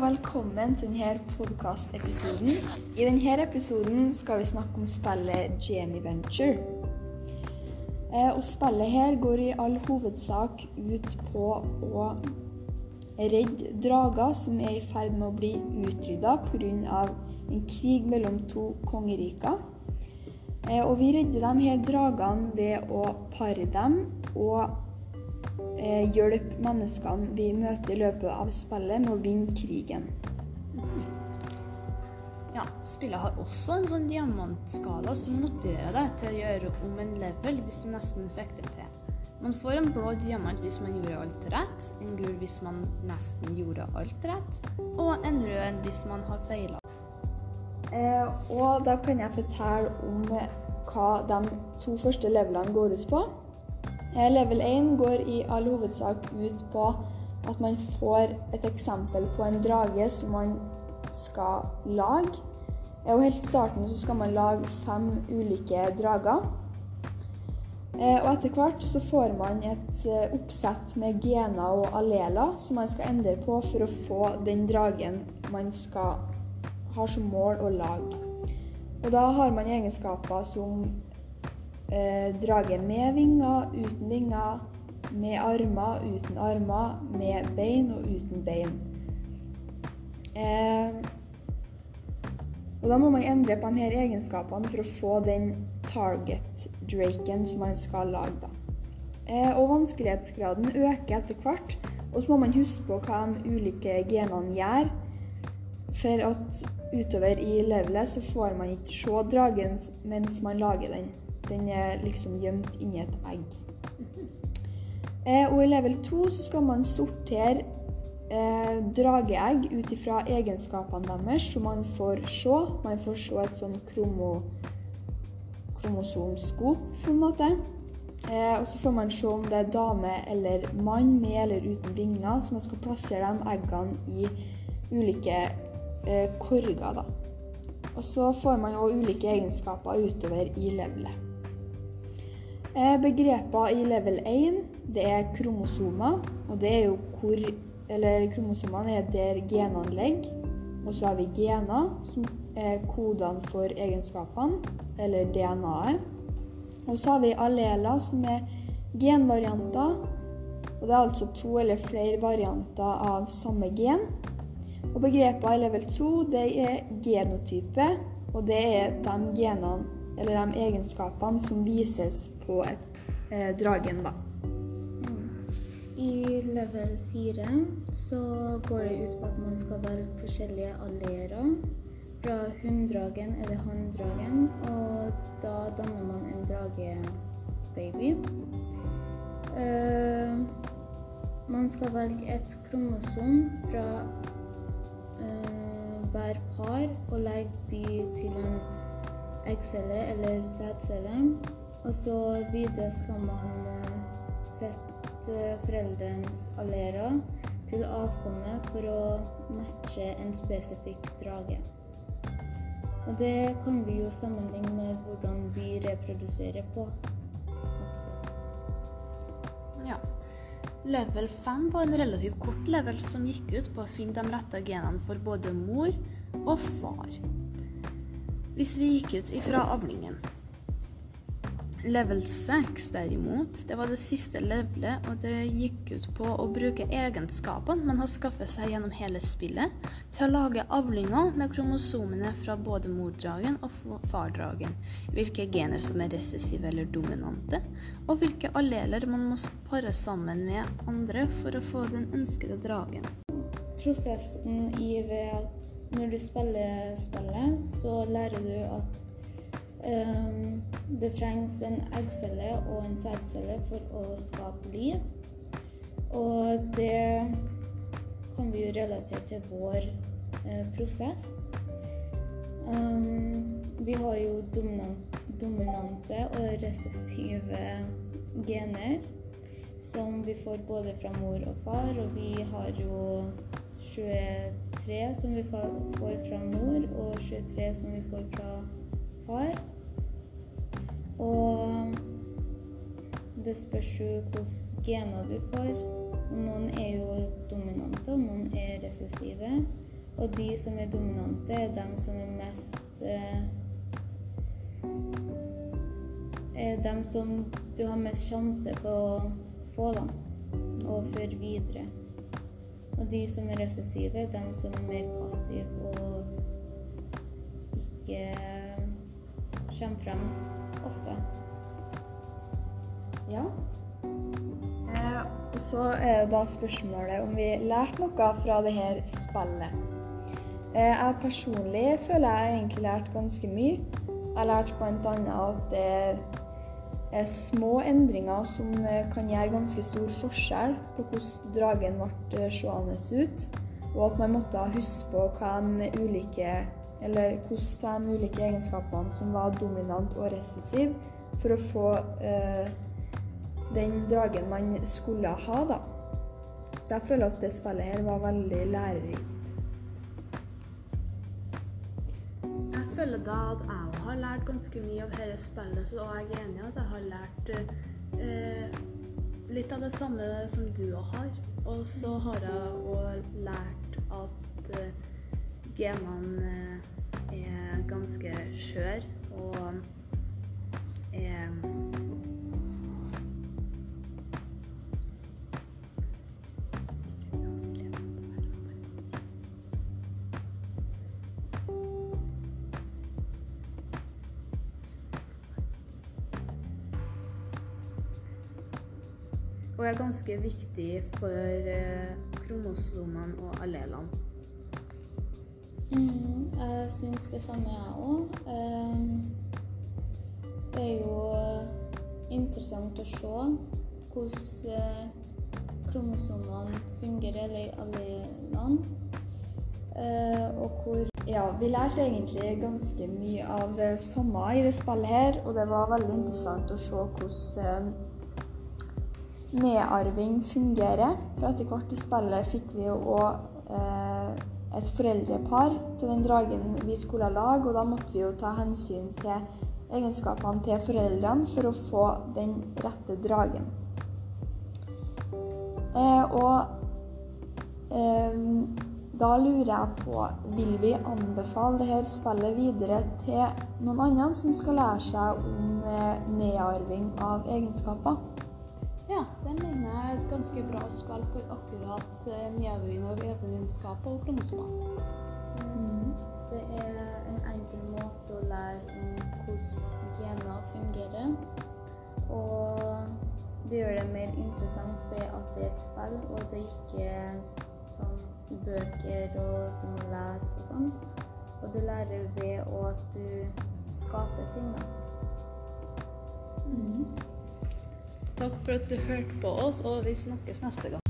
og velkommen til denne podkastepisoden. I denne episoden skal vi snakke om spillet Jamie Venture. Eh, og spillet her går i all hovedsak ut på å redde drager som er i ferd med å bli utrydda pga. en krig mellom to kongeriker. Eh, og vi redder de her dragene ved å pare dem og eh, hjelpe menneskene vi møter i løpet av spillet, med å vinne krigen. Ja, spillet har også en sånn diamantskala som motiverer deg til å gjøre om en level hvis du nesten fikk det til. Man får en blå diamant hvis man gjorde alt rett, en gul hvis man nesten gjorde alt rett, og en rød hvis man har feila. Eh, og da kan jeg fortelle om hva de to første levelene går ut på. Eh, level 1 går i all hovedsak ut på at man får et eksempel på en drage som man skal lage. Eh, og helt i starten så skal man lage fem ulike drager. Eh, og etter hvert så får man et oppsett med gener og alleler som man skal endre på for å få den dragen man skal ha som mål å lage. Og da har man egenskaper som eh, drage med vinger, uten vinger, med armer, uten armer, med bein og uten bein. Eh, og da må man endre på de her egenskapene for å få den target-draken som man skal lage. da. Eh, og vanskelighetsgraden øker etter hvert. Og så må man huske på hva de ulike genene gjør. For at utover i levelet så får man ikke se dragen mens man lager den. Den er liksom gjemt inni et egg. Eh, og i level 2 så skal man sortere eh, drageegg ut ifra egenskapene deres, så man får se. Man får se et sånn kromo, kromosomskop, på en måte. Eh, og så får man se om det er dame eller mann med eller uten vinger, så man skal plassere de eggene i ulike eh, korger. da. Og så får man òg ulike egenskaper utover i levelet. Begreper i level 1 det er kromosomer, og det er jo hvor Eller kromosomene er der genene ligger. Og så har vi gener, som er kodene for egenskapene, eller DNA-et. Og så har vi alleler, som er genvarianter. Og det er altså to eller flere varianter av samme gen. Og begrepene i level 2 det er genotype, og det er de genene eller de egenskapene som vises på et, eh, dragen. da. I level 4 så går det ut på at man skal velge forskjellige allierer. Fra hunndragen eller hanndragen, og da danner man en dragebaby. Uh, man skal velge et kromosom fra uh, hver par og legge de til en eggcelle eller sædcelle. Og så videre skal man uh, sette foreldrenes allerer til avkommet for å matche en spesifikk drage. Og det kan vi jo sammenligne med hvordan vi reproduserer på. Også. Ja. Level 5 var en relativt kort level som gikk ut på å finne de rette genene for både mor og far. Hvis vi gikk ut ifra avlingen. Level 6 derimot, det var det siste levelet, og det gikk ut på å bruke egenskapene man har skaffet seg gjennom hele spillet, til å lage avlinger med kromosomene fra både mordragen og fardragen, hvilke gener som er recessive eller dominante, og hvilke alleler man må pare sammen med andre for å få den ønskede dragen. Prosessen i ved at når du spiller spillet, så lærer du at Um, det trengs en eggcelle og en sædcelle for å skape liv. Og det kan vi jo relatere til vår eh, prosess. Um, vi har jo dominante og recessive gener som vi får både fra mor og far. Og vi har jo 23 som vi får fra mor, og 23 som vi får fra far. Og det spørs jo hvilke gener du får. Noen er jo dominante, og noen er recessive. Og de som er dominante, er dem som er mest eh, Er dem som du har mest sjanse for å få, dem, Og føre videre. Og de som er recessive, de som er mer passive og ikke kommer frem ofte. Ja. Eh, og så er det da spørsmålet om vi lærte noe fra det her spillet. Eh, jeg personlig føler jeg egentlig lært ganske mye. Jeg har lært bl.a. at det er små endringer som eh, kan gjøre ganske stor forskjell på hvordan dragen ble eh, seende ut, og at man måtte huske på hva de ulike eller hvordan de ulike egenskapene som var dominant og recessiv, for å få eh, den dragen man skulle ha, da. Så jeg føler at det spillet her var veldig lærerikt. Da at jeg har lært ganske mye av dette spillet, så jeg er enig i at jeg har lært eh, litt av det samme som du har. Og så har jeg òg lært at eh, genene eh, er ganske skjøre og er Og er ganske viktig for eh, kromosomene og allelene. Mm, jeg syns det samme, jeg òg. det er jo interessant å se hvordan eh, kromosomene fungerer i allelene. Eh, og hvor Ja, vi lærte egentlig ganske mye av det samme i det spillet her, og det var veldig interessant å se hvordan eh, nedarving fungerer. For etter hvert i spillet fikk vi jo òg eh, et foreldrepar til den dragen vi skulle lage, og da måtte vi jo ta hensyn til egenskapene til foreldrene for å få den rette dragen. Eh, og eh, da lurer jeg på, vil vi anbefale dette spillet videre til noen andre som skal lære seg om eh, nedarving av egenskaper? Ganske bra spill for akkurat eh, og av egenskaper og kromosomer. Mm. Det er en enkel måte å lære om hvordan gener fungerer. Og det gjør det mer interessant ved at det er et spill, og det ikke er sånn bøker og du må lese og sånt. Og du lærer ved at du skaper ting, da. Takk for at du hørte på oss, og vi snakkes neste gang.